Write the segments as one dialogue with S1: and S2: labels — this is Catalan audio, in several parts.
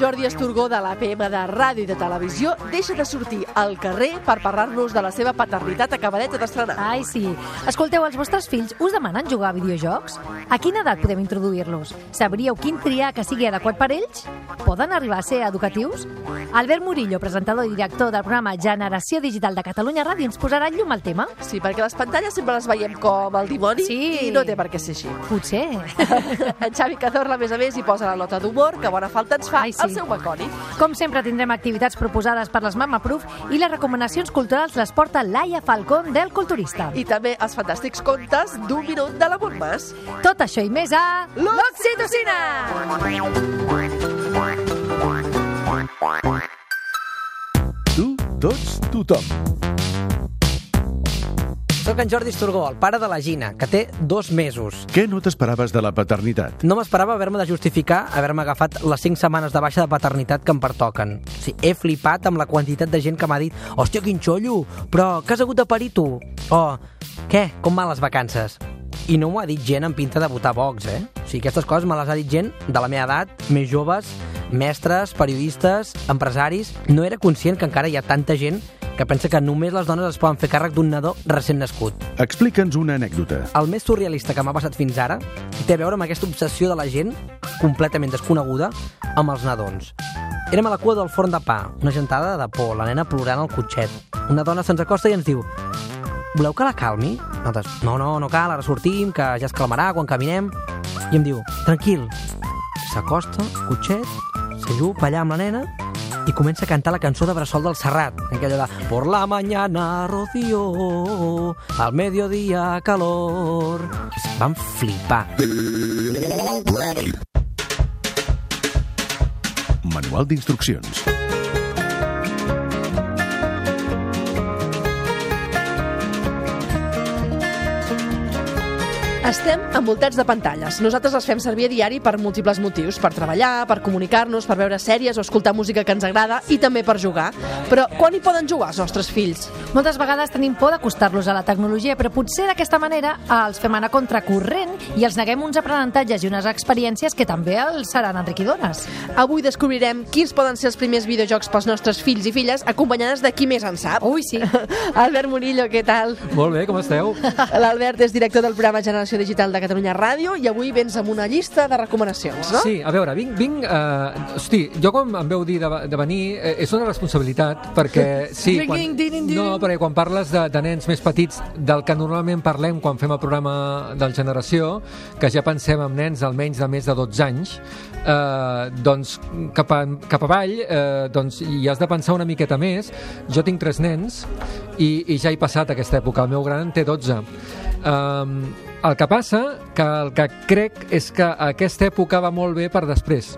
S1: Jordi Esturgó, de l'APM de Ràdio i de Televisió, deixa de sortir al carrer per parlar-nos de la seva paternitat acabadeta d'estrenar.
S2: Ai, sí. Escolteu, els vostres fills us demanen jugar a videojocs? A quina edat podem introduir-los? Sabríeu quin triar que sigui adequat per ells? Poden arribar a ser educatius? Albert Murillo, presentador i director del programa Generació Digital de Catalunya Ràdio, ens posarà llum al tema?
S1: Sí, perquè les pantalles sempre les veiem com el dimoni
S2: Sí.
S1: i no té per què ser així.
S2: Potser.
S1: En Xavi Cazorla, a més a més, hi posa la nota d'humor que bona falta ens fa
S2: Ai, sí.
S1: El seu baconi.
S2: Com sempre, tindrem activitats proposades per les Mama Proof i les recomanacions culturals les porta Laia Falcón del Culturista.
S1: I també els fantàstics contes d'un minut de la Montmas.
S2: Tot això i més a... L'Oxitocina!
S3: Tu, tots, tothom.
S4: Soc en Jordi Esturgó, el pare de la Gina, que té dos mesos.
S3: Què no t'esperaves de la paternitat?
S4: No m'esperava haver-me de justificar haver-me agafat les 5 setmanes de baixa de paternitat que em pertoquen. O sigui, he flipat amb la quantitat de gent que m'ha dit «Hòstia, quin xollo! Però què has hagut de parir tu?» O «Què? Com van les vacances?» I no m'ho ha dit gent amb pinta de votar Vox, eh? O sigui, aquestes coses me les ha dit gent de la meva edat, més joves, mestres, periodistes, empresaris... No era conscient que encara hi ha tanta gent que pensa que només les dones es poden fer càrrec d'un nadó recent nascut.
S3: Explica'ns una anècdota.
S4: El més surrealista que m'ha passat fins ara té a veure amb aquesta obsessió de la gent completament desconeguda amb els nadons. Érem a la cua del forn de pa, una gentada de por, la nena plorant al cotxet. Una dona se'ns acosta i ens diu voleu que la calmi? Nosaltres, no, no, no cal, ara sortim, que ja es calmarà quan caminem. I em diu, tranquil. S'acosta, cotxet, s'ajupa allà amb la nena i comença a cantar la cançó de Bressol del Serrat, aquella de Por la mañana rocío, al mediodía calor. Van flipar.
S3: Manual d'instruccions.
S1: Estem envoltats de pantalles. Nosaltres les fem servir a diari per múltiples motius, per treballar, per comunicar-nos, per veure sèries o escoltar música que ens agrada i també per jugar. Però quan hi poden jugar els nostres fills?
S2: Moltes vegades tenim por d'acostar-los a la tecnologia, però potser d'aquesta manera els fem anar contracorrent i els neguem uns aprenentatges i unes experiències que també els seran enriquidores.
S1: Avui descobrirem quins poden ser els primers videojocs pels nostres fills i filles acompanyades de qui més en sap.
S2: Ui, sí.
S1: Albert Murillo, què tal?
S5: Molt bé, com esteu?
S1: L'Albert és director del programa Generació Digital de Catalunya Ràdio i avui vens amb una llista de recomanacions, no?
S5: Sí, a veure, vinc... vinc uh, hosti, jo quan em veu dir de, de venir eh, és una responsabilitat perquè... Sí, quan, no, perquè quan parles de, de nens més petits del que normalment parlem quan fem el programa del Generació, que ja pensem en nens almenys de més de 12 anys, eh, doncs cap, a, cap avall eh, doncs, hi has de pensar una miqueta més. Jo tinc tres nens i, i ja he passat aquesta època. El meu gran té 12. Um, el que passa que el que crec és que aquesta època va molt bé per després.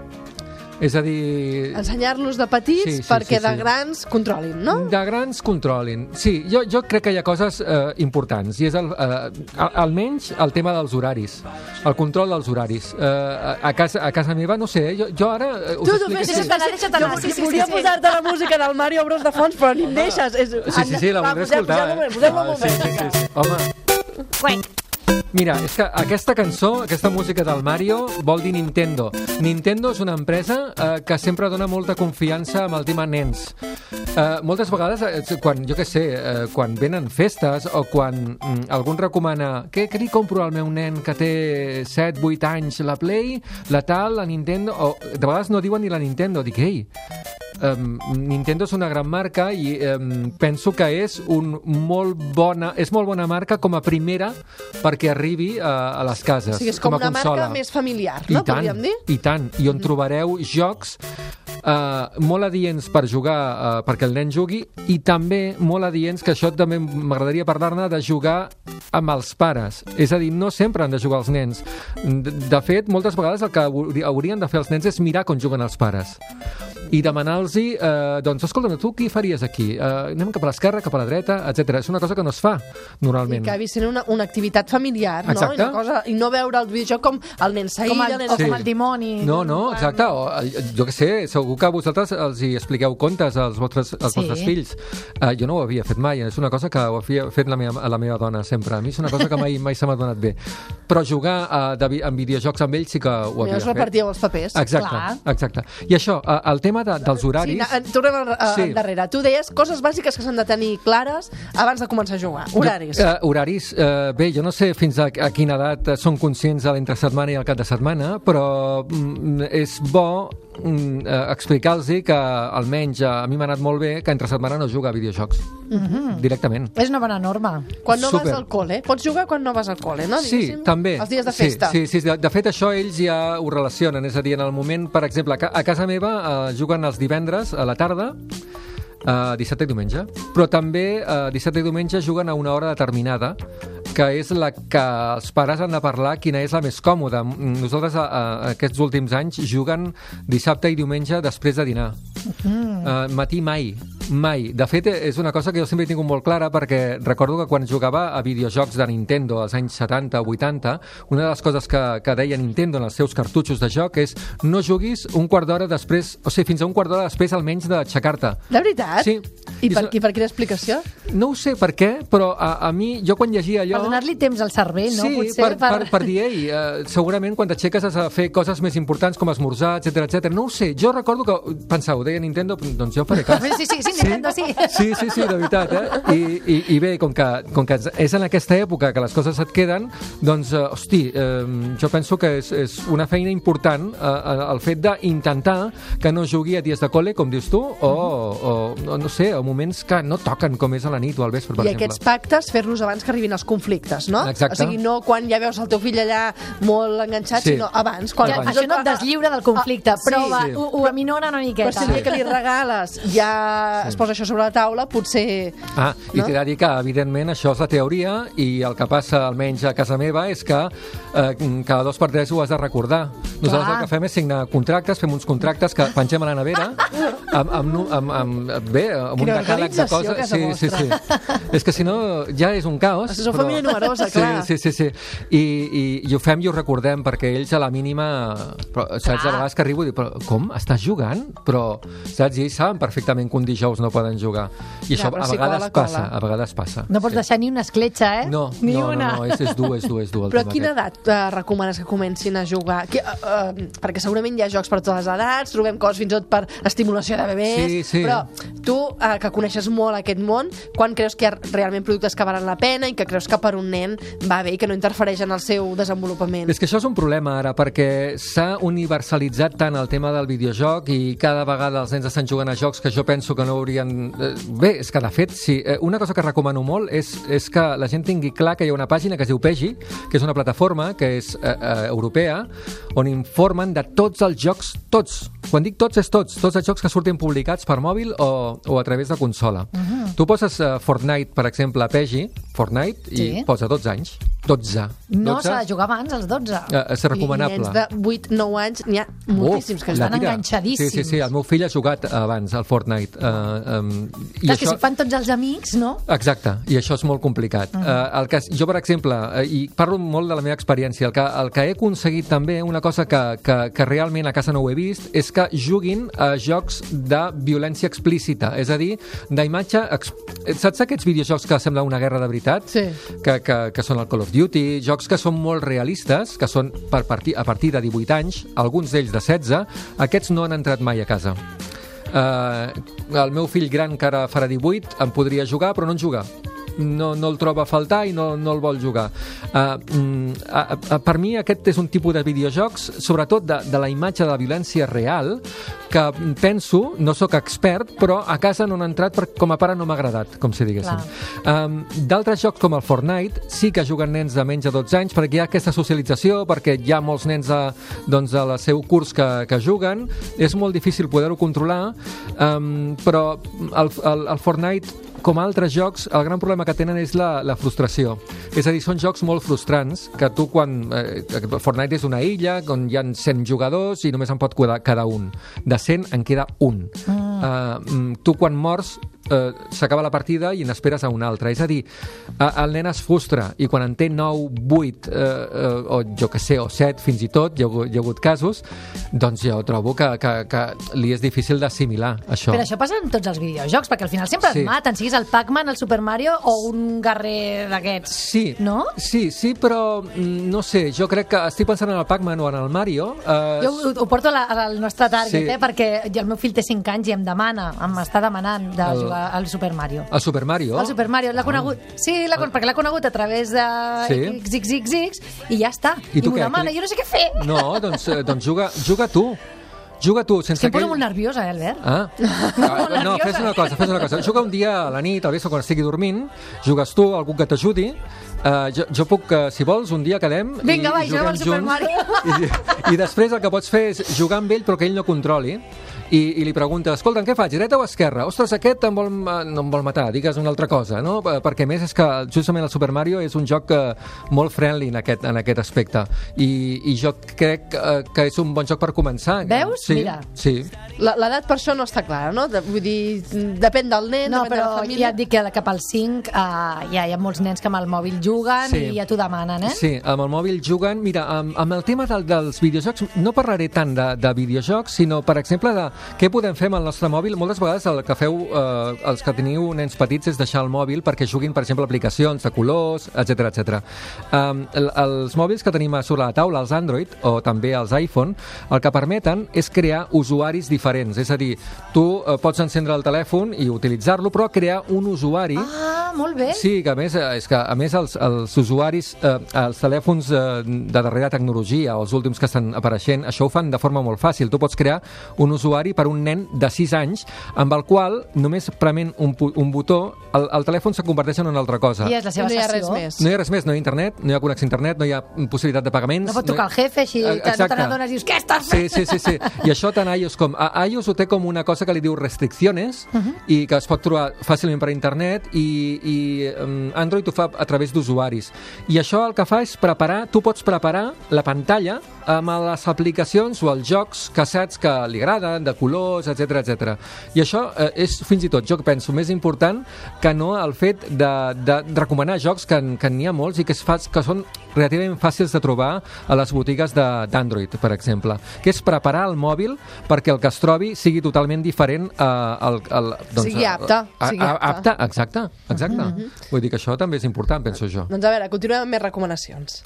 S5: És a dir...
S1: Ensenyar-los de petits
S5: Sí, sí,
S1: perquè
S5: sí,
S1: de
S5: sí.
S1: grans controlin, no?
S5: De grans controlin. Sí, jo, jo crec que hi ha coses eh, importants i és el, eh, al- almenys el tema dels horaris, el control dels horaris. Eh, a, a, casa, a casa meva, no sé, eh, jo, jo ara eh, us
S1: Tu, tu, fes, fes,
S2: anar, deixa't anar,
S1: Jo
S2: sí, sí,
S1: volia
S2: sí, sí.
S1: posar-te la música del Mario Bros de fons, però ni em deixes. És...
S5: Sí, sí, sí, la voldré escoltar.
S1: Posem-la un moment,
S5: eh?
S1: posem-la un
S5: Ah,
S1: moment.
S5: sí, sí, sí, sí. Home,
S2: Uec.
S5: Mira, és que aquesta cançó, aquesta música del Mario, vol dir Nintendo. Nintendo és una empresa eh, que sempre dona molta confiança amb el tema nens. Eh, moltes vegades, eh, quan, jo què sé, eh, quan venen festes o quan mm, algú recomana què, què li compro al meu nen que té 7-8 anys, la Play, la tal, la Nintendo... O, de vegades no diuen ni la Nintendo. Dic, ei, um, Nintendo és una gran marca i um, penso que és un molt bona, és molt bona marca com a primera perquè arribi a, a les cases.
S1: O sigui, és com,
S5: a
S1: una
S5: consola.
S1: marca més familiar,
S5: I
S1: no?
S5: tant,
S1: Podríem dir?
S5: I tant, i on trobareu jocs Uh, molt adients per jugar uh, perquè el nen jugui i també molt adients, que això també m'agradaria parlar-ne, de jugar amb els pares. És a dir, no sempre han de jugar els nens. De, de fet, moltes vegades el que hauri- haurien de fer els nens és mirar com juguen els pares. I demanar-los, eh, doncs, escolta'm, tu qui faries aquí? Eh, anem cap a l'esquerra, cap a la dreta, etc. És una cosa que no es fa,
S1: I
S5: normalment.
S1: que acabi sent una, una activitat familiar, no?
S5: Exacte.
S1: I, una cosa, I no veure el videojoc com el nen s'aïlla,
S2: Com el,
S1: el nen
S2: o
S5: Sí.
S2: com el dimoni.
S5: No, no, exacte. O, eh, jo que sé, segur que vosaltres els hi expliqueu contes als vostres, als
S2: Sí.
S5: vostres fills. Uh, jo no ho havia fet mai, és una cosa que ho havia fet la meva, la meva dona sempre. A mi és una cosa que mai, mai se m'ha donat bé. Però jugar uh, de, en videojocs amb ells sí que ho havia fet.
S1: repartíeu els papers.
S5: Exacte,
S2: Clar.
S5: exacte. I això, uh, el tema de, dels
S1: Sí,
S5: horaris...
S1: na, en- tornem a, a,
S5: Sí.
S1: endarrere. Tu deies coses bàsiques que s'han de tenir clares abans de començar a jugar. Horaris.
S5: Jo, eh, horaris, eh, bé, jo no sé fins a, a quina edat són conscients de l'entre setmana i el cap de setmana, però mm, és bo mm, eh, explicar-los que almenys eh, a mi m'ha anat molt bé que entre setmana no juga a videojocs directament.
S2: És una bona norma.
S1: quan no
S5: super.
S1: vas al col·le. Pots jugar quan no vas al col·le, no?
S5: Sí,
S1: Diguéssim?
S5: també.
S1: Els dies de
S5: Sí,
S1: festa.
S5: Sí, sí, de, de fet, això ells ja ho relacionen. És a dir, en el moment, per exemple, a casa meva eh, juguen els divendres a la tarda, eh, dissabte i diumenge, però també eh, dissabte i diumenge juguen a una hora determinada, que és la que els pares han de parlar quina és la més còmoda. Mm, Nosaltres a, a, aquests últims anys juguen dissabte i diumenge després de dinar. Mm. Uh, matí mai, mai. De fet, és una cosa que jo sempre he tingut molt clara perquè recordo que quan jugava a videojocs de Nintendo als anys 70 o 80, una de les coses que, que deia Nintendo en els seus cartutxos de joc és no juguis un quart d'hora després, o sigui, fins a un quart d'hora després almenys d'aixecar-te.
S1: De veritat?
S5: Sí.
S1: I per, I per quina explicació?
S5: No ho sé per què, però a, a mi, jo quan llegia allò...
S2: Per donar-li temps al cervell, no?
S5: Sí,
S2: Potser
S5: per, per, per dir, ei, uh, segurament quan t'aixeques has de fer coses més importants com esmorzar, etc etc. No ho sé, jo recordo que pensava, ho deia Nintendo, doncs jo faré cas.
S2: Sí, sí, sí, Nintendo, sí.
S5: Sí, sí, sí, de veritat, eh? I, i, i bé, com que, com que és en aquesta època que les coses et queden, doncs, eh, hosti, eh, jo penso que és, és una feina important eh, eh, el fet d'intentar que no jugui a dies de col·le, com dius tu, o, o, o no sé, a moments que no toquen, com és a la nit o al vespre, per
S1: I
S5: exemple.
S1: aquests pactes fer-los abans que arribin els conflictes, no?
S5: Exacte.
S1: O sigui, no quan ja veus el teu fill allà molt enganxat,
S5: Sí.
S1: sinó abans. Quan
S2: Ja,
S1: i
S2: això no et deslliura del conflicte,
S1: Ah,
S2: però
S1: sí.
S2: va,
S5: Sí.
S2: ho, ho aminora una
S1: Però
S2: miqueta.
S1: si el dia que li regales ja es posa això sobre la taula, potser...
S5: Ah, i
S1: No?
S5: t'he de dir que, evidentment, això és la teoria i el que passa, almenys a casa meva, és que eh, cada dos per tres ho has de recordar. Nosaltres
S2: Clar.
S5: el que fem és signar contractes, fem uns contractes que pengem a la nevera amb, amb, amb, amb, bé, amb un
S1: Quina
S5: decàleg de coses.
S1: casa
S5: Sí, sí, sí. és que si no ja és un caos.
S1: Sou família numerosa, clar.
S5: Sí, sí, sí. sí. I, i, I ho fem i ho recordem perquè ells a la mínima... Però, saps, a vegades que arribo i dic, però com? Estàs jugant? Però, saps? I ells saben perfectament que un dijous no poden jugar. I això
S1: però
S5: a
S1: si
S5: vegades
S1: cola, cola.
S5: passa, a vegades passa.
S2: No pots
S5: sí.
S2: deixar ni una escletxa, eh?
S5: No,
S2: ni
S5: no,
S2: una.
S5: no, no, és, és dur, és dur, és dur
S1: Però a quina
S5: aquest.
S1: edat uh, recomanes que comencin a jugar? Que, uh, uh, perquè segurament hi ha jocs per totes les edats, trobem coses fins i tot per estimulació de bebès,
S5: Sí, sí.
S1: però tu, uh, que coneixes molt aquest món, quan creus que hi ha realment productes que valen la pena i que creus que per un nen va bé i que no interfereix en el seu desenvolupament?
S5: És que això és un problema ara, perquè s'ha universalitzat tant el tema del videojoc i cada vegada els nens estan jugant a jocs que jo penso que no haurien... eh, Bé, és que de fet, sí, eh, una cosa que recomano molt és, és que la gent tingui clar que hi ha una pàgina que es diu Pegi, que és una plataforma que és eh, eh, europea, on informen de tots els jocs, tots, quan dic tots és tots, tots els jocs que surten publicats per mòbil o, o a través de consola. Uh -huh. Tu poses uh, Fortnite, per exemple, a Pegi, Fortnite, i
S2: Sí.
S5: posa 12 anys. 12.
S2: No,
S5: 12.
S2: s'ha de jugar abans, als 12.
S5: Eh, és recomanable.
S1: Nens de 8-9 anys, n'hi ha moltíssims que
S5: Uf,
S1: estan
S2: enganxadíssims.
S5: Sí, sí, sí, el meu fill ha jugat abans al Fortnite. Uh, um, i
S2: Clar, que si fan tots els amics, no?
S5: Exacte, i això és molt complicat. Uh -huh. uh, el que, jo, per exemple, uh, i parlo molt de la meva experiència, el que, el que he aconseguit també, una cosa que, que, que realment a casa no ho he vist, és que juguin a jocs de violència explícita, és a dir, d'imatge... ex- Saps aquests videojocs que sembla una guerra de veritat?
S1: Sí.
S5: Que, que, que són el Call of Duty, jocs que són molt realistes, que són per partir, a partir de 18 anys, alguns d'ells de 16, aquests no han entrat mai a casa. Uh, el meu fill gran, que ara farà 18, em podria jugar, però no en juga. No, no el troba a faltar i no, no el vol jugar. Uh, uh, uh, per mi aquest és un tipus de videojocs, sobretot de, de la imatge de la violència real, que penso, no sóc expert, però a casa no han entrat perquè com a pare no m'ha agradat, com si diguéssim. Um, D'altres jocs com el Fortnite sí que juguen nens de menys de 12 anys perquè hi ha aquesta socialització, perquè hi ha molts nens a, doncs, a la seu curs que, que juguen, és molt difícil poder-ho controlar, um, però el, el, el Fortnite com altres jocs, el gran problema que tenen és la, la frustració. És a dir, són jocs molt frustrants, que tu quan... Eh, Fortnite és una illa on hi ha 100 jugadors i només en pot quedar, quedar un. De 100 en queda un. Mm. Uh, tu quan mors eh, s'acaba la partida i n'esperes a una altra. És a dir, el nen es frustra i quan en té 9, 8 eh, eh, o jo que sé, o 7 fins i tot, hi ha, hi ha hagut casos, doncs jo trobo que, que, que li és difícil d'assimilar això.
S2: Però això passa en tots els videojocs, perquè al final sempre
S5: Sí.
S2: et maten, siguis el Pac-Man, el Super Mario o un guerrer d'aquests.
S5: Sí,
S2: No?
S5: sí, sí, però mm, no sé, jo crec que estic pensant en el Pac-Man o en el Mario. Eh,
S2: Jo ho, ho porto a la- al nostre target,
S5: Sí.
S2: eh, perquè jo, el meu fill té 5 anys i em demana, em està demanant de
S5: El-
S2: jugar al Super Mario.
S5: el Super Mario.
S2: El Super Mario l'ha conegut, sí, l'ha, con- perquè l'ha conegut a través de
S5: Sí.
S2: XXXX i ja està.
S5: I tu
S2: m'ho demana,
S5: Que-
S2: jo no sé què fer.
S5: No, doncs, eh, doncs juga, juga tu. Juga tu, sense
S2: que em
S5: aquell-
S2: molt nerviosa, eh, Albert?
S5: Ah. ah no, fes una cosa, fes una cosa. Juga un dia a la nit, al vespre, quan estigui dormint, jugues tu, algú que t'ajudi, Uh, jo, jo puc, uh, si vols, un dia quedem
S2: Vinga,
S5: i,
S2: va,
S5: i
S2: juguem al
S5: junts. I, I després el que pots fer és jugar amb ell però que ell no controli i, i li pregunta, escolta, què faig, dreta o esquerra? Ostres, aquest em vol, no em vol matar, digues una altra cosa, no? Eh, Perquè més és que justament el Super Mario és un joc eh, molt friendly en aquest, en aquest aspecte i, i jo crec eh, que és un bon joc per començar.
S2: Veus?
S5: Sí,
S2: Mira.
S5: Sí.
S1: La- L'edat per això no està clara, no? De, vull dir, depèn del nen,
S2: No,
S1: depèn de
S2: però
S1: la
S2: ja
S1: família.
S2: et dic que cap al 5 uh, ja hi ha molts nens que amb el mòbil juguen
S5: Sí.
S2: i ja t'ho demanen, eh?
S5: Sí, amb el mòbil juguen... Mira, amb, amb el tema del, dels videojocs, no parlaré tant de, de videojocs, sinó, per exemple, de què podem fer amb el nostre mòbil. Moltes vegades el que feu, eh, els que teniu nens petits, és deixar el mòbil perquè juguin, per exemple, aplicacions de colors, etc etc. Um, el, els mòbils que tenim a sobre la taula, els Android, o també els iPhone, el que permeten és crear usuaris diferents. És a dir, tu eh, pots encendre el telèfon i utilitzar-lo, però crear un usuari
S2: Ah, molt bé.
S5: Sí, que a més, eh, és que a més els, els usuaris, eh, els telèfons eh, de darrera tecnologia, o els últims que estan apareixent, això ho fan de forma molt fàcil. Tu pots crear un usuari per un nen de 6 anys, amb el qual, només prement un, un botó, el, el telèfon se converteix en una altra cosa.
S2: I és la seva
S1: no hi ha res més.
S5: No hi ha res més, no hi ha internet, no hi ha connexió a internet, no hi ha possibilitat de pagaments...
S2: No pot trucar
S5: hi-
S2: al jefe, així
S5: Eh,
S2: te- no te
S5: exacte.
S2: n'adones i dius, què estàs
S5: Sí, sí, sí, sí. I això tant a iOS com a iOS ho té com una cosa que li diu restricciones uh -huh. i que es pot trobar fàcilment per internet i, i um, Android ho fa a través d'usuaris. I això el que fa és preparar, tu pots preparar la pantalla amb les aplicacions o els jocs que saps que li agraden, de colors, etc etc. I això eh, és fins i tot, jo penso, més important que no el fet de, de recomanar jocs que, que n'hi ha molts i que, es fa, que són relativament fàcils de trobar a les botigues d'Android, per exemple, que és preparar el mòbil perquè el que es trobi sigui totalment diferent eh, al, al,
S1: Sigui apte,
S5: a,
S1: sigui
S5: a,
S1: apte.
S5: exacte, exacte. Vull dir que això també és important, penso jo.
S1: Doncs a veure, continuem amb més recomanacions.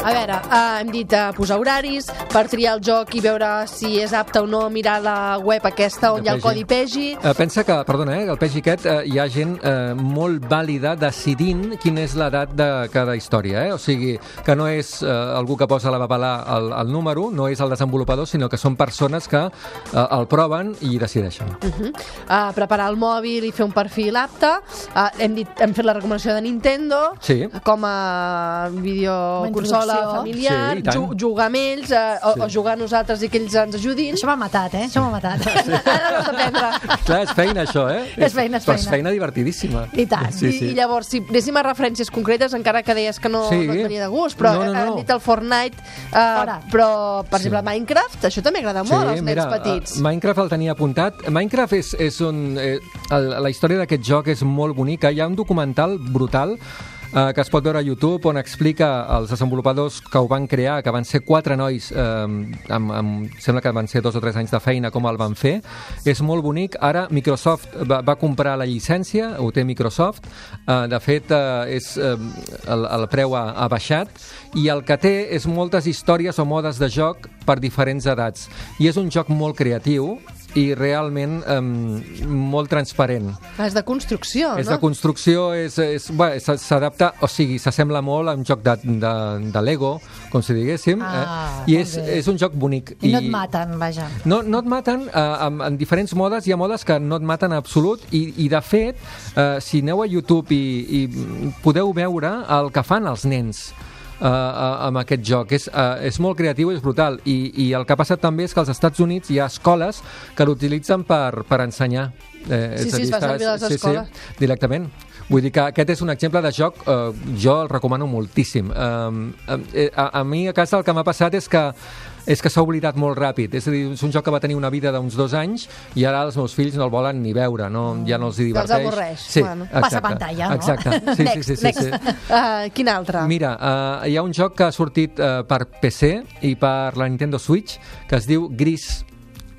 S1: A veure, eh, hem dit eh, posar horaris per triar el joc i veure si és apte o no mirar la web aquesta on hi ha el codi PEGI.
S5: Eh, pensa que, perdona, eh, el PEGI aquest eh, hi ha gent eh, molt vàlida decidint quina és l'edat de cada història, eh? o sigui, que no és eh, algú que posa la babalà al, al número, no és el desenvolupador, sinó que són persones que eh, el proven i decideixen.
S1: Uh -huh. uh, preparar el mòbil i fer un perfil apte. Uh, hem, dit, hem fet la recomanació de Nintendo
S5: Sí.
S1: com a videoconsola
S2: introducció.
S1: familiar,
S5: Sí, i
S1: ju jugar amb ells uh, o,
S5: Sí.
S1: o jugar nosaltres i que ells ens ajudin.
S2: Això m'ha matat, eh? Això m'ha matat.
S1: Ara no s'aprendre.
S5: Clar, és feina, això, eh?
S2: És feina, és
S5: Però
S2: feina.
S5: és feina divertidíssima.
S2: I tant.
S5: Sí,
S1: I,
S5: sí.
S1: I llavors, si anéssim a referències concretes, encara que deies que no,
S5: Sí.
S1: no et venia de gust, però
S5: No, no, no.
S1: hem dit el Fortnite, uh,
S2: Fora.
S1: però, per
S5: Sí.
S1: exemple, Minecraft, això també agrada molt als nens petits.
S5: eh, Minecraft el tenia apuntat. Minecraft és, és un... Eh, el, la història d'aquest joc és molt bonica. Hi ha un documental brutal eh, que es pot veure a YouTube on explica els desenvolupadors que ho van crear, que van ser quatre nois, eh, amb, amb, sembla que van ser dos o tres anys de feina, com el van fer. És molt bonic. Ara Microsoft va, va comprar la llicència, ho té Microsoft. Eh, de fet, eh, és, eh, el, el preu ha, ha baixat i el que té és moltes històries o modes de joc per diferents edats. I és un joc molt creatiu i realment eh, molt transparent.
S1: Ah, És de construcció,
S5: És
S1: no?
S5: de construcció, és, és, s'adapta, o sigui, s'assembla molt a un joc de, de, de Lego, com si diguéssim,
S2: Ah,
S5: eh? i és,
S2: bé.
S5: és un joc bonic.
S2: I no et maten, vaja.
S5: No, no et maten eh, en, en diferents modes, hi ha modes que no et maten en absolut i, i de fet, eh, si aneu a YouTube i, i podeu veure el que fan els nens uh, amb aquest joc. És, uh, és molt creatiu i és brutal. I, I el que ha passat també és que als Estats Units hi ha escoles que l'utilitzen per, per ensenyar. Eh,
S1: Sí, sí, es fa servir a les
S5: sí,
S1: escoles.
S5: Sí, directament. Vull dir que aquest és un exemple de joc, eh, jo el recomano moltíssim. Eh, eh, a, a mi a casa el que m'ha passat és que és que s'ha oblidat molt ràpid. És a dir, és un joc que va tenir una vida d'uns dos anys i ara els meus fills no el volen ni veure, no, ja no els hi
S1: Que els
S5: diverteix.
S1: avorreix.
S5: Sí,
S1: Bueno.
S5: exacte.
S2: Passa pantalla, no?
S5: Exacte. Sí, sí, sí, sí,
S1: next.
S5: sí.
S1: Uh, quin altre?
S5: Mira, uh, hi ha un joc que ha sortit uh, per PC i per la Nintendo Switch que es diu Gris.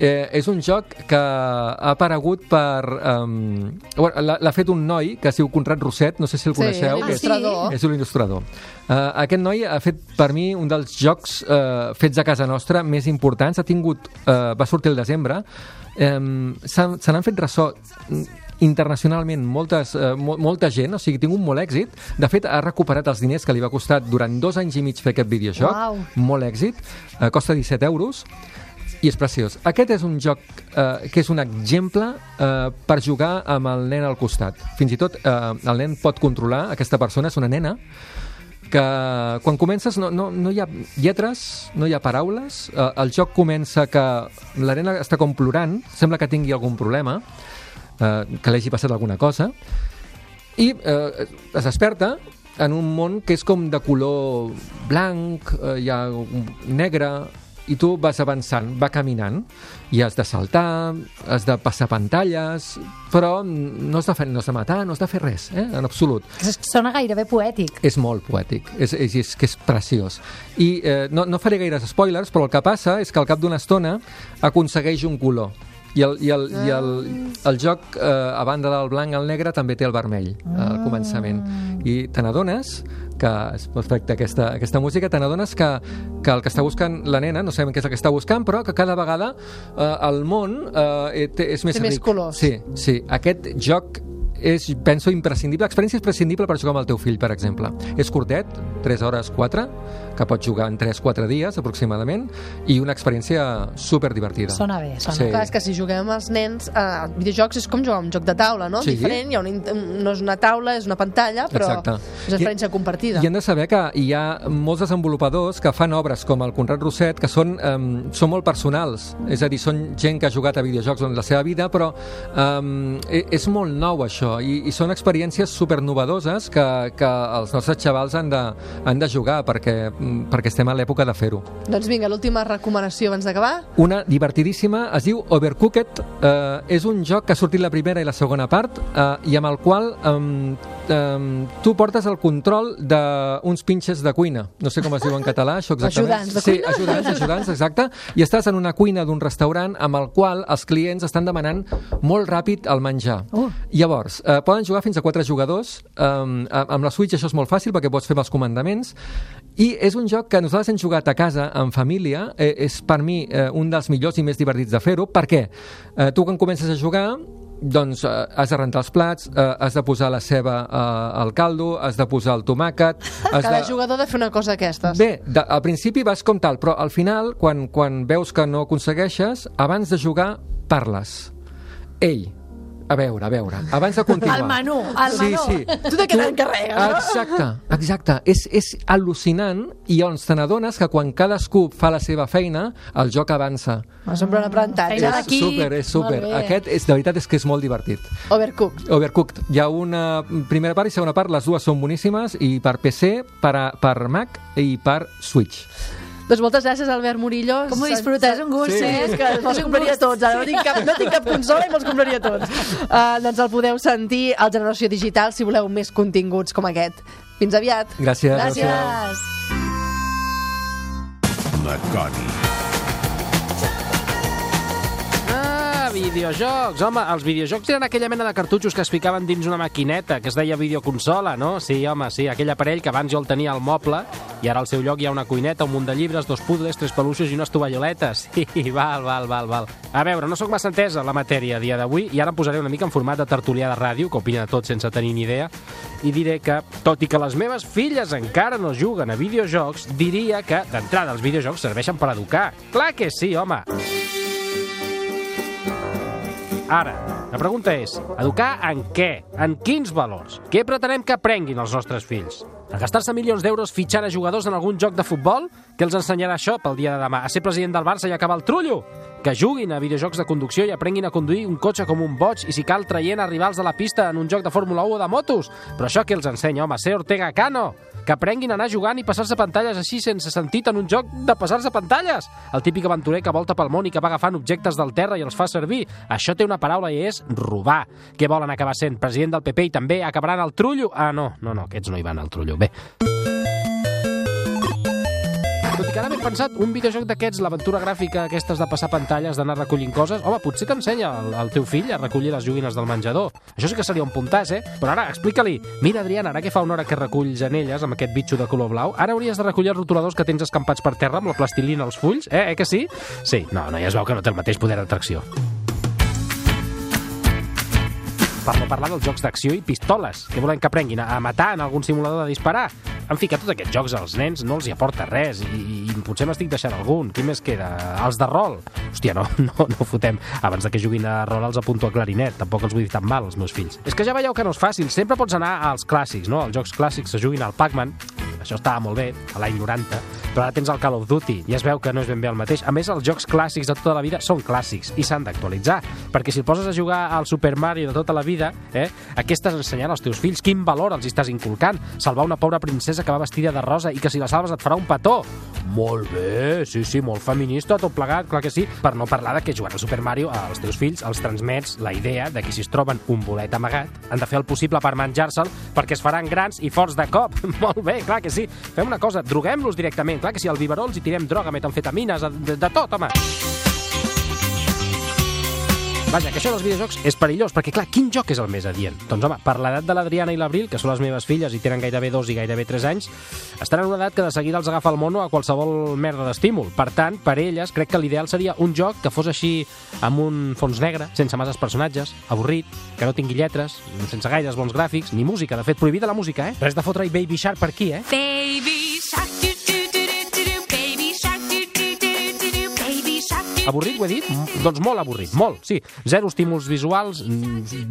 S5: Eh, és un joc que ha aparegut per... Um, l'ha fet un noi que es diu Conrad Roset, no sé si el
S1: Sí,
S5: coneixeu. que és-
S1: l'il·lustrador.
S5: és un il·lustrador. Uh, aquest noi ha fet per mi un dels jocs uh, fets a casa nostra més importants. Ha tingut, uh, va sortir el desembre. Um, se se n'han fet ressò internacionalment moltes, uh, mo molta gent, o sigui, tingut molt èxit. De fet, ha recuperat els diners que li va costar durant dos anys i mig fer aquest videojoc.
S2: Uau.
S5: Molt èxit. Uh, costa 17 euros i és preciós. Aquest és un joc eh, que és un exemple eh, per jugar amb el nen al costat. Fins i tot eh, el nen pot controlar, aquesta persona és una nena, que quan comences no, no, no hi ha lletres, no hi ha paraules, eh, el joc comença que la nena està com plorant, sembla que tingui algun problema, eh, que li hagi passat alguna cosa, i eh, es desperta en un món que és com de color blanc, eh, hi ha negre, i tu vas avançant, va caminant, i has de saltar, has de passar pantalles, però no has de, fer, no has de matar, no has de fer res, eh? en absolut.
S2: Sona gairebé poètic.
S5: És molt poètic, és, és, és que és preciós. I eh, no, no faré gaires spoilers, però el que passa és que al cap d'una estona aconsegueix un color. I el, i el, i el, el joc, eh, a banda del blanc, el negre, també té el vermell al començament. I te n'adones que, és perfecte aquesta, aquesta música, te n'adones que, que el que està buscant la nena, no sabem què és el que està buscant, però que cada vegada eh, el món eh, té, és més
S1: Té més
S5: ric.
S1: colors.
S5: Sí, sí. Aquest joc és, penso, imprescindible. Experiència imprescindible per jugar amb el teu fill, per exemple. És curtet, 3 hores 4, que pots jugar en 3-4 dies, aproximadament, i una experiència super divertida.
S2: Sona bé, sona
S5: Sí.
S1: Clar, és que si juguem amb els nens, eh, videojocs és com jugar a un joc de taula, no?
S5: Sí.
S1: Diferent, hi ha una, no és una taula, és una pantalla, però
S5: Exacte.
S1: és una experiència compartida.
S5: I hem de saber que hi ha molts desenvolupadors que fan obres com el Conrad Roset que són, um, són molt personals, és a dir, són gent que ha jugat a videojocs durant la seva vida, però um, és molt nou això, i, i són experiències supernovadoses que, que els nostres xavals han de, han de jugar perquè, perquè estem a l'època de fer-ho.
S1: Doncs vinga, l'última recomanació abans d'acabar.
S5: Una divertidíssima, es diu Overcooked, eh, és un joc que ha sortit la primera i la segona part eh, i amb el qual um, um, tu portes el control d'uns pinxes de cuina. No sé com es diu en català, això exactament.
S1: Ajudants de
S5: sí,
S1: cuina?
S5: ajudants, ajudants, exacte. I estàs en una cuina d'un restaurant amb el qual els clients estan demanant molt ràpid el menjar.
S2: Uh.
S5: Llavors, eh, poden jugar fins a quatre jugadors. Um, amb la Switch això és molt fàcil perquè pots fer els comandaments. I és un joc que nosaltres hem jugat a casa, en família. Eh, és per mi eh, un dels millors i més divertits de fer-ho. Per què? Eh, tu quan comences a jugar doncs eh, has de rentar els plats, eh, has de posar la ceba eh, al caldo, has de posar el tomàquet... Has
S1: Cada
S5: de...
S1: jugador ha de fer una cosa d'aquestes.
S5: Bé, de, al principi vas com tal, però al final, quan, quan veus que no aconsegueixes, abans de jugar, parles. Ei, a veure, a veure, abans de continuar...
S2: El menú, el
S5: sí,
S2: menú.
S5: Sí,
S1: Tu de què t'encarregues, no?
S5: Exacte, exacte. És, és al·lucinant i llavors te n'adones que quan cadascú fa la seva feina, el joc avança.
S1: Va semblar un aprenentatge.
S2: Feina
S5: És super, és super. Aquest, és, de veritat, és que és molt divertit.
S1: Overcooked.
S5: Overcooked. Hi ha una primera part i segona part, les dues són boníssimes, i per PC, per, a, per Mac i per Switch.
S1: Doncs moltes gràcies, Albert Murillo.
S2: Com ho disfrutes, un gust,
S1: Sí,
S2: eh?
S1: és que me'ls compraria tots. Ara no tinc cap, no tinc cap consola i me'ls compraria tots. Uh, doncs el podeu sentir al Generació Digital si voleu més continguts com aquest. Fins aviat.
S5: Gràcies.
S2: Gràcies.
S3: Coni.
S6: Videojocs. Home, els videojocs eren aquella mena de cartutxos que es ficaven dins una maquineta que es deia videoconsola, no? Sí, home, sí, aquell aparell que abans jo el tenia al moble i ara al seu lloc hi ha una cuineta, un munt de llibres, dos puzzles, tres peluixos i unes tovalloletes. Sí, val, val, val, val. A veure, no sóc massa entesa en la matèria a dia d'avui i ara em posaré una mica en format de tertulià de ràdio, que opina de tot sense tenir ni idea, i diré que, tot i que les meves filles encara no juguen a videojocs, diria que, d'entrada, els videojocs serveixen per educar. Clar que sí, home! Ara, la pregunta és, educar en què? En quins valors? Què pretenem que aprenguin els nostres fills? A gastar-se milions d'euros fitxant a jugadors en algun joc de futbol? Què els ensenyarà això pel dia de demà? A ser president del Barça i acabar el trullo? Que juguin a videojocs de conducció i aprenguin a conduir un cotxe com un boig i si cal traient a rivals de la pista en un joc de Fórmula 1 o de motos? Però això què els ensenya, home? Ser Ortega Cano? Que aprenguin a anar jugant i passar-se pantalles així sense sentit en un joc de passar-se pantalles? El típic aventurer que volta pel món i que va agafant objectes del terra i els fa servir. Això té una paraula i és robar. Què volen acabar sent? President del PP i també acabaran al trullo? Ah, no, no, no, aquests no hi van al trullo. Bé, tot i que ara ben pensat, un videojoc d'aquests, l'aventura gràfica aquestes de passar pantalles, d'anar recollint coses, home, potser t'ensenya el, el teu fill a recollir les joguines del menjador. Això sí que seria un puntàs, eh? Però ara, explica-li, mira, Adriana, ara que fa una hora que reculls anelles amb aquest bitxo de color blau, ara hauries de recollir els rotuladors que tens escampats per terra amb la plastilina als fulls, eh? Eh que sí? Sí, no, no, ja es veu que no té el mateix poder d'atracció. Per no parlar dels jocs d'acció i pistoles, que volen que aprenguin a matar en algun simulador de disparar. En fi, que tots aquests jocs als nens no els hi aporta res i, i potser m'estic deixant algun. Qui més queda? Els de rol. Hòstia, no, no, no fotem. Abans de que juguin a rol els apunto a clarinet. Tampoc els vull dir tan mal, els meus fills. És que ja veieu que no és fàcil. Sempre pots anar als clàssics, no? Els jocs clàssics se juguin al Pac-Man. Això estava molt bé, a l'any 90, però ara tens el Call of Duty i es veu que no és ben bé el mateix. A més, els jocs clàssics de tota la vida són clàssics i s'han d'actualitzar, perquè si poses a jugar al Super Mario de tota la vida, eh, què estàs ensenyant als teus fills? Quin valor els estàs inculcant? Salvar una pobra princesa que va vestida de rosa i que si la salves et farà un petó. Molt bé, sí, sí, molt feminista, tot plegat, clar que sí. Per no parlar de que jugant al Super Mario als teus fills els transmets la idea de que si es troben un bolet amagat han de fer el possible per menjar-se'l perquè es faran grans i forts de cop. molt bé, clar que sí. Fem una cosa, droguem-los directament. Clar que sí, al biberó els hi tirem droga, metamfetamines, de, de tot, home. Vaja, que això dels videojocs és perillós, perquè clar, quin joc és el més adient? Doncs home, per l'edat de l'Adriana i l'Abril, que són les meves filles i tenen gairebé dos i gairebé tres anys, estan en una edat que de seguida els agafa el mono a qualsevol merda d'estímul. Per tant, per elles, crec que l'ideal seria un joc que fos així amb un fons negre, sense masses personatges, avorrit, que no tingui lletres, sense gaires bons gràfics, ni música. De fet, prohibida la música, eh? Res de fotre-hi Baby Shark per aquí, eh?
S7: Baby shark
S6: Avorrit, ho he dit? Mm, Doncs molt avorrit, molt, sí. Zero estímuls visuals,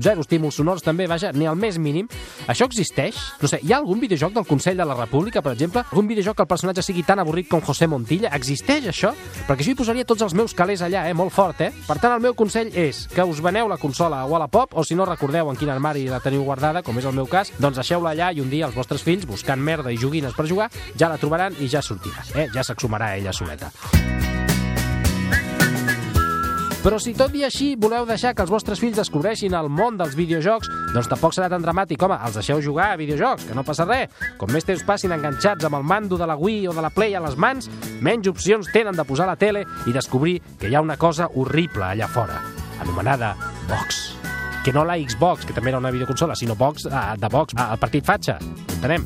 S6: zero estímuls sonors també, vaja, ni el més mínim. Això existeix? No sé, hi ha algun videojoc del Consell de la República, per exemple? Algun videojoc que el personatge sigui tan avorrit com José Montilla? Existeix això? Perquè jo hi posaria tots els meus calés allà, eh? Molt fort, eh? Per tant, el meu consell és que us veneu la consola a Wallapop, o si no recordeu en quin armari la teniu guardada, com és el meu cas, doncs deixeu-la allà i un dia els vostres fills, buscant merda i joguines per jugar, ja la trobaran i ja sortirà, eh? Ja s'exhumarà ella soleta. Però si tot i així voleu deixar que els vostres fills descobreixin el món dels videojocs, doncs tampoc serà tan dramàtic. Home, els deixeu jugar a videojocs, que no passa res. Com més temps passin enganxats amb el mando de la Wii o de la Play a les mans, menys opcions tenen de posar la tele i descobrir que hi ha una cosa horrible allà fora, anomenada Vox. Que no la Xbox, que també era una videoconsola, sinó Vox eh, de Vox, el partit fatxa. Entenem.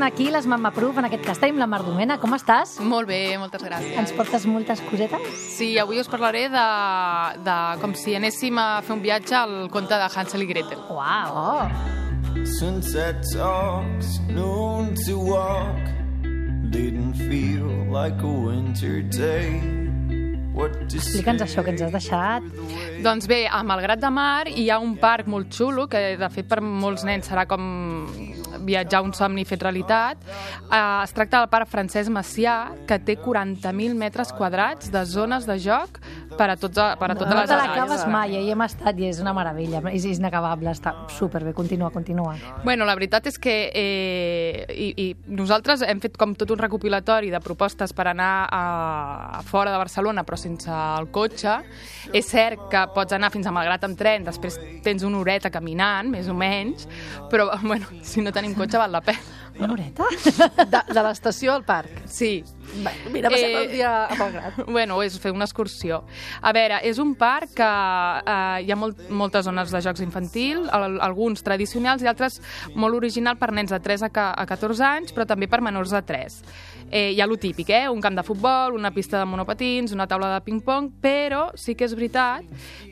S2: Són aquí les Mamma Proof, en aquest cas tenim la Mar Domena. Com estàs?
S8: Molt bé, moltes gràcies.
S2: Ens portes moltes cosetes?
S8: Sí, avui us parlaré de, de com si anéssim a fer un viatge al conte de Hansel i Gretel.
S2: Uau! Oh.
S9: Sunset talks, noon to walk. Didn't feel like a winter day.
S2: Explica'ns això que ens has deixat.
S8: Doncs bé, a Malgrat de Mar hi ha un parc molt xulo, que de fet per molts nens serà com viatjar un somni fet realitat. Uh, es tracta del Parc Francesc Macià, que té 40.000 metres quadrats de zones de joc per a, tots, per a totes
S2: no
S8: les
S2: te
S8: edats.
S2: l'acabes mai, eh? hi hem estat i és una meravella, és, és inacabable, està superbé, continua, continua.
S8: Bueno, la veritat és que eh, i, i nosaltres hem fet com tot un recopilatori de propostes per anar a, a fora de Barcelona però sense el cotxe. És cert que pots anar fins a Malgrat amb tren, després tens una horeta caminant, més o menys, però bueno, si no tenim cotxe val la pena.
S2: Una horeta?
S1: De, de l'estació al parc.
S8: Sí,
S1: Bé, mira, passem
S8: Eh,
S1: el dia a Malgrat.
S8: Bueno, és fer una excursió. A veure, és un parc que eh, hi ha molt, moltes zones de jocs infantil, al, alguns tradicionals i altres molt original per nens de 3 a, ca- a 14 anys, però també per menors de 3. Eh, hi ha lo típic, eh? un camp de futbol, una pista de monopatins, una taula de ping-pong, però sí que és veritat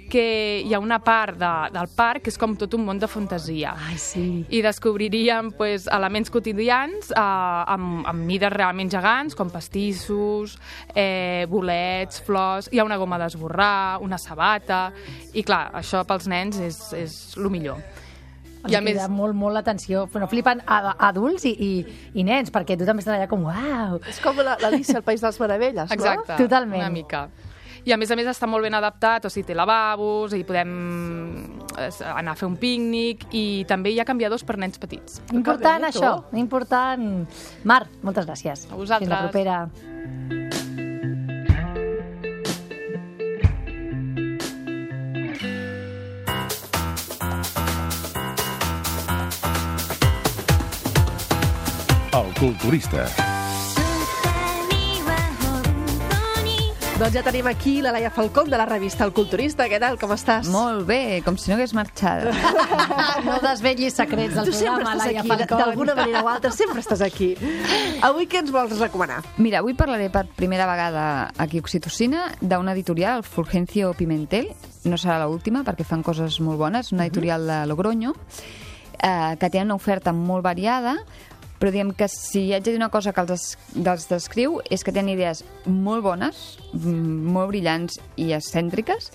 S8: que hi ha una part de, del parc que és com tot un món de fantasia.
S2: Ai, sí.
S8: I descobriríem pues, elements quotidians eh, amb, amb mides realment gegants, com pastissos, eh, bolets, flors... Hi ha una goma d'esborrar, una sabata... I clar, això pels nens és, és el millor.
S2: I a més... molt, molt l'atenció. Bueno, flipen a, a adults i, i, i nens, perquè tu també estàs allà com, uau!
S1: És com la- l'Alicia al País de les Meravelles,
S8: Exacte,
S1: no?
S2: Totalment.
S8: una mica. I a més a més està molt ben adaptat, o sigui, té lavabos, i podem anar a fer un pícnic, i també hi ha canviadors per nens petits.
S2: Important,
S1: bé, tu.
S2: això, important. Mar, moltes gràcies.
S8: A vosaltres.
S2: Fins la propera.
S3: Culturista.
S1: Doncs ja tenim aquí la Laia Falcón de la revista El Culturista. Què tal, com estàs?
S10: Molt bé, com si no hagués marxat.
S2: No desvetllis secrets del
S1: Tu sempre
S2: programa,
S1: estàs
S2: Laia
S1: aquí,
S2: Falcón.
S1: d'alguna manera o altra, sempre estàs aquí. Avui què ens vols recomanar?
S10: Mira, avui parlaré per primera vegada aquí a Oxitocina d'una editorial, el Fulgencio Pimentel. No serà l'última perquè fan coses molt bones, una editorial de Logroño, eh, que tenen una oferta molt variada, però diem que si haig de dir una cosa que els, dels descriu és que tenen idees molt bones, mm, molt brillants i excèntriques,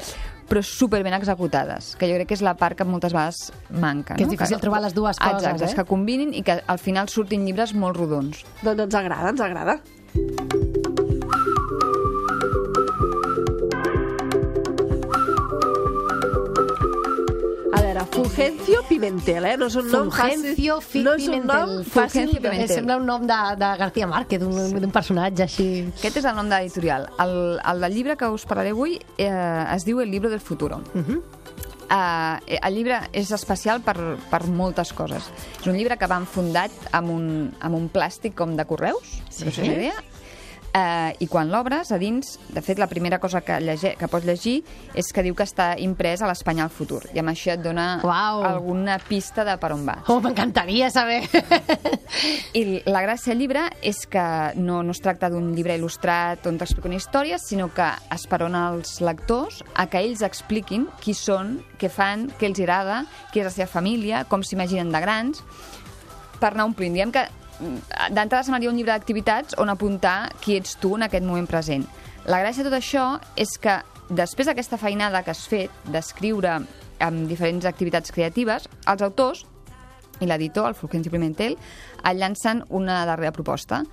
S10: però superben executades, que jo crec que és la part que moltes vegades manca.
S2: Que és
S10: no?
S2: difícil trobar les dues coses,
S10: Exacte,
S2: eh?
S10: que combinin i que al final surtin llibres molt rodons.
S1: Doncs ens agrada, ens agrada. Fulgencio Pimentel, eh? No és un nom
S2: Fulgencio
S1: fàcil. No és un nom fàcil.
S10: Fulgencio Pimentel.
S2: Sembla un nom de, de García Márquez, d'un d'un personatge així.
S10: Aquest és el nom de l'editorial. El, el del llibre que us parlaré avui eh, es diu El libro del futuro. Uh -huh. Uh, el llibre és especial per, per moltes coses. És un llibre que van fundat amb un, amb un plàstic com de correus, sí. fer una idea, Uh, I quan l'obres, a dins, de fet, la primera cosa que, llege, que pots llegir és que diu que està imprès a l'Espanya al futur. I amb això et dona
S2: Uau.
S10: alguna pista de per on va.
S2: Oh, m'encantaria saber.
S10: I la gràcia del llibre és que no, no es tracta d'un llibre il·lustrat on t'explica una història, sinó que esperona els lectors a que ells expliquin qui són, què fan, què els agrada, qui és la seva família, com s'imaginen de grans, per anar omplint. Diem que d'entrada semblaria un llibre d'activitats on apuntar qui ets tu en aquest moment present. La gràcia de tot això és que després d'aquesta feinada que has fet d'escriure amb diferents activitats creatives, els autors i l'editor, el Fulgencio Pimentel, et llancen una darrera proposta,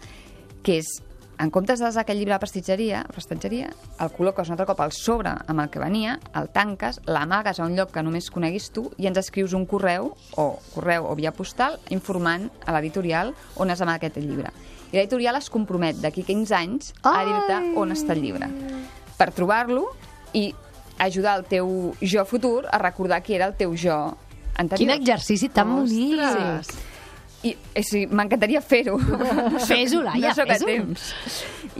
S10: que és, en comptes de desar aquest llibre a la prestatgeria, prestatgeria, el col·loques un altre cop al sobre amb el que venia, el tanques, l'amagues a un lloc que només coneguis tu i ens escrius un correu, o correu o via postal, informant a l'editorial on has amagat aquest llibre. I l'editorial es compromet d'aquí 15 anys a dir-te on està el llibre. Per trobar-lo i ajudar el teu jo futur a recordar qui era el teu jo anterior.
S2: Quin exercici tan bonic.
S10: Sí. I, o sigui, m'encantaria fer-ho.
S2: Fes-ho, Laia,
S10: no
S2: fes-ho.
S10: temps.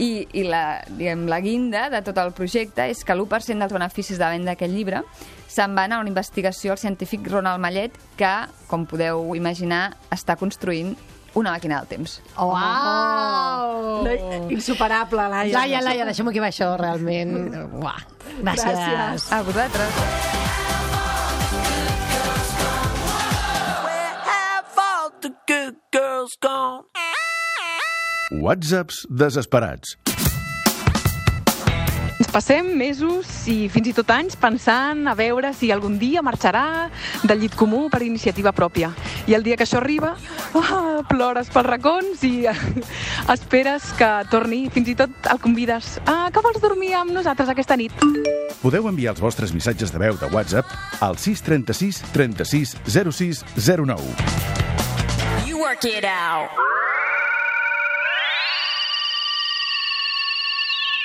S10: I, i la, diguem, la guinda de tot el projecte és que l'1% dels beneficis de la venda d'aquest llibre se'n van a una investigació al científic Ronald Mallet que, com podeu imaginar, està construint una màquina del temps.
S2: Oh, Uau!
S1: No, insuperable, Laia.
S2: Laia, Laia, deixem-ho aquí això, realment. Uah. Gràcies.
S1: Gràcies.
S10: A vosaltres.
S3: Whatsapps desesperats.
S11: Ens passem mesos i fins i tot anys pensant a veure si algun dia marxarà del llit comú per iniciativa pròpia. I el dia que això arriba, oh, plores pels racons i esperes que torni. Fins i tot el convides ah, que vols dormir amb nosaltres aquesta nit.
S3: Podeu enviar els vostres missatges de veu de WhatsApp al 636 36 06 09.
S7: You work it out.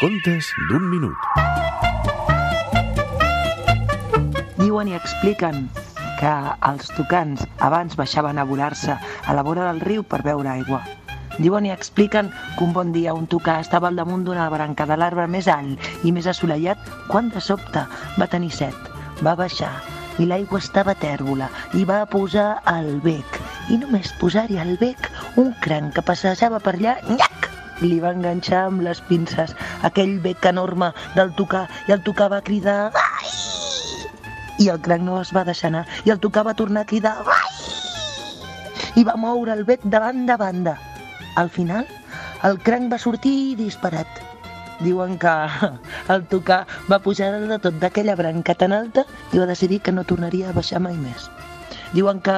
S3: Contes d'un minut.
S12: Diuen i expliquen que els tocants abans baixaven a volar-se a la vora del riu per beure aigua. Diuen i expliquen que un bon dia un tocà estava al damunt d'una branca de l'arbre més alt i més assolellat quan de sobte va tenir set. Va baixar i l'aigua estava tèrbola i va posar el bec. I només posar-hi el bec, un cranc que passejava per allà, nyac! Li va enganxar amb les pinces aquell bec enorme del tocà i el tocà va cridar ai! I el cranc no es va deixar anar i el tocà va tornar a cridar ai! I va moure el bec de banda a banda. Al final, el cranc va sortir disparat. Diuen que el tocar va pujar de tot d'aquella branca tan alta i va decidir que no tornaria a baixar mai més. Diuen que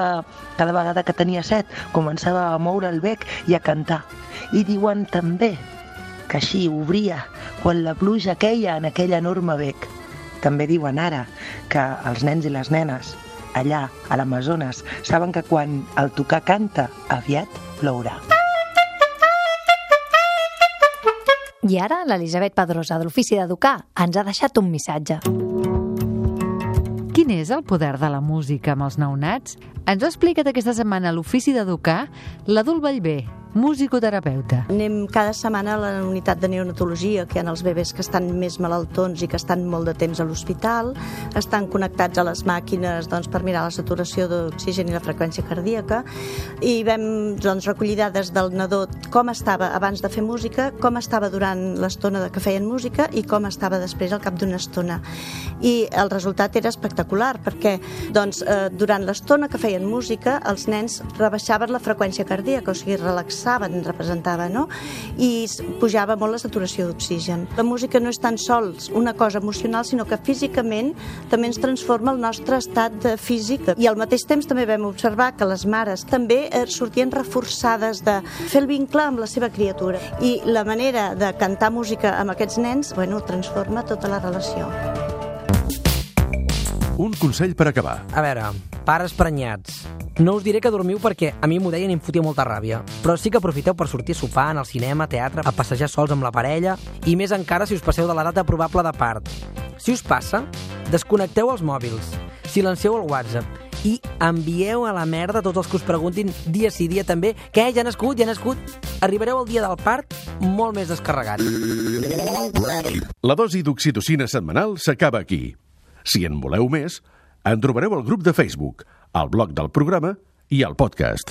S12: cada vegada que tenia set començava a moure el bec i a cantar. I diuen també que així obria quan la pluja queia en aquell enorme bec. També diuen ara que els nens i les nenes allà, a l'Amazones, saben que quan el tocar canta, aviat plourà.
S2: I ara l'Elisabet Pedrosa, de l'Ofici d'Educar, ens ha deixat un missatge.
S13: Quin és el poder de la música amb els nounats? Ens ho ha explicat aquesta setmana l'Ofici d'Educar l'adult Vallvé, musicoterapeuta.
S14: Anem cada setmana a la unitat de neonatologia, que hi ha els bebès que estan més malaltons i que estan molt de temps a l'hospital, estan connectats a les màquines doncs, per mirar la saturació d'oxigen i la freqüència cardíaca, i vam doncs, recollir dades del nadó com estava abans de fer música, com estava durant l'estona que feien música i com estava després al cap d'una estona. I el resultat era espectacular, perquè doncs, eh, durant l'estona que feien música, els nens rebaixaven la freqüència cardíaca, o sigui, relaxaven, representava, no? I pujava molt la saturació d'oxigen. La música no és tan sols una cosa emocional, sinó que físicament també ens transforma el nostre estat físic. I al mateix temps també vam observar que les mares també eh, sortien reforçades de fer el vincle amb la seva criatura. I la manera de cantar música amb aquests nens, bueno, transforma tota la relació.
S3: Un consell per acabar.
S4: A veure, pares prenyats. No us diré que dormiu perquè a mi m'ho deien i em fotia molta ràbia. Però sí que aprofiteu per sortir a sopar, anar al cinema, teatre, a passejar sols amb la parella i més encara si us passeu de la data probable de part. Si us passa, desconnecteu els mòbils, silencieu el WhatsApp i envieu a la merda tots els que us preguntin dia sí dia també què, ja ha nascut, ja ha nascut? Arribareu al dia del part molt més descarregats.
S3: La dosi d'oxitocina setmanal s'acaba aquí. Si en voleu més, en trobareu al grup de Facebook, al blog del programa i al podcast.